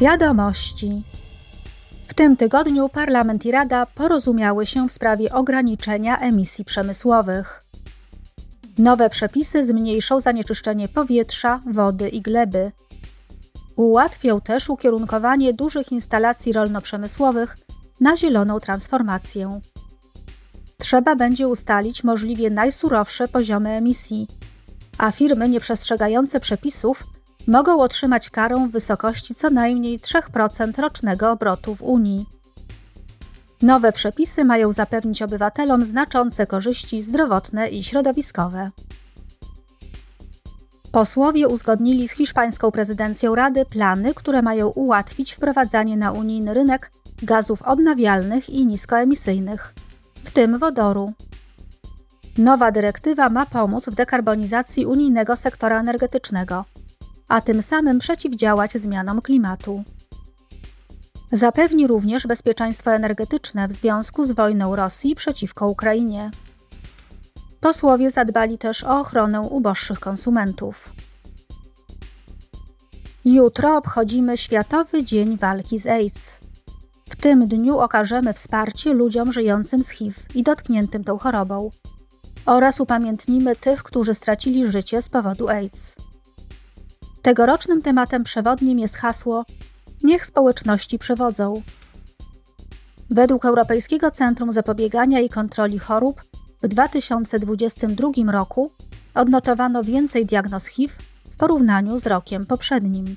Wiadomości. W tym tygodniu Parlament i Rada porozumiały się w sprawie ograniczenia emisji przemysłowych. Nowe przepisy zmniejszą zanieczyszczenie powietrza, wody i gleby. Ułatwią też ukierunkowanie dużych instalacji rolno-przemysłowych na zieloną transformację. Trzeba będzie ustalić możliwie najsurowsze poziomy emisji, a firmy nieprzestrzegające przepisów mogą otrzymać karę w wysokości co najmniej 3% rocznego obrotu w Unii. Nowe przepisy mają zapewnić obywatelom znaczące korzyści zdrowotne i środowiskowe. Posłowie uzgodnili z hiszpańską prezydencją Rady plany, które mają ułatwić wprowadzanie na unijny rynek gazów odnawialnych i niskoemisyjnych, w tym wodoru. Nowa dyrektywa ma pomóc w dekarbonizacji unijnego sektora energetycznego, a tym samym przeciwdziałać zmianom klimatu. Zapewni również bezpieczeństwo energetyczne w związku z wojną Rosji przeciwko Ukrainie. Posłowie zadbali też o ochronę uboższych konsumentów. Jutro obchodzimy Światowy Dzień Walki z AIDS. W tym dniu okażemy wsparcie ludziom żyjącym z HIV i dotkniętym tą chorobą oraz upamiętnimy tych, którzy stracili życie z powodu AIDS. Tegorocznym tematem przewodnim jest hasło Niech społeczności przewodzą. Według Europejskiego Centrum Zapobiegania i Kontroli Chorób w 2022 roku odnotowano więcej diagnoz HIV w porównaniu z rokiem poprzednim.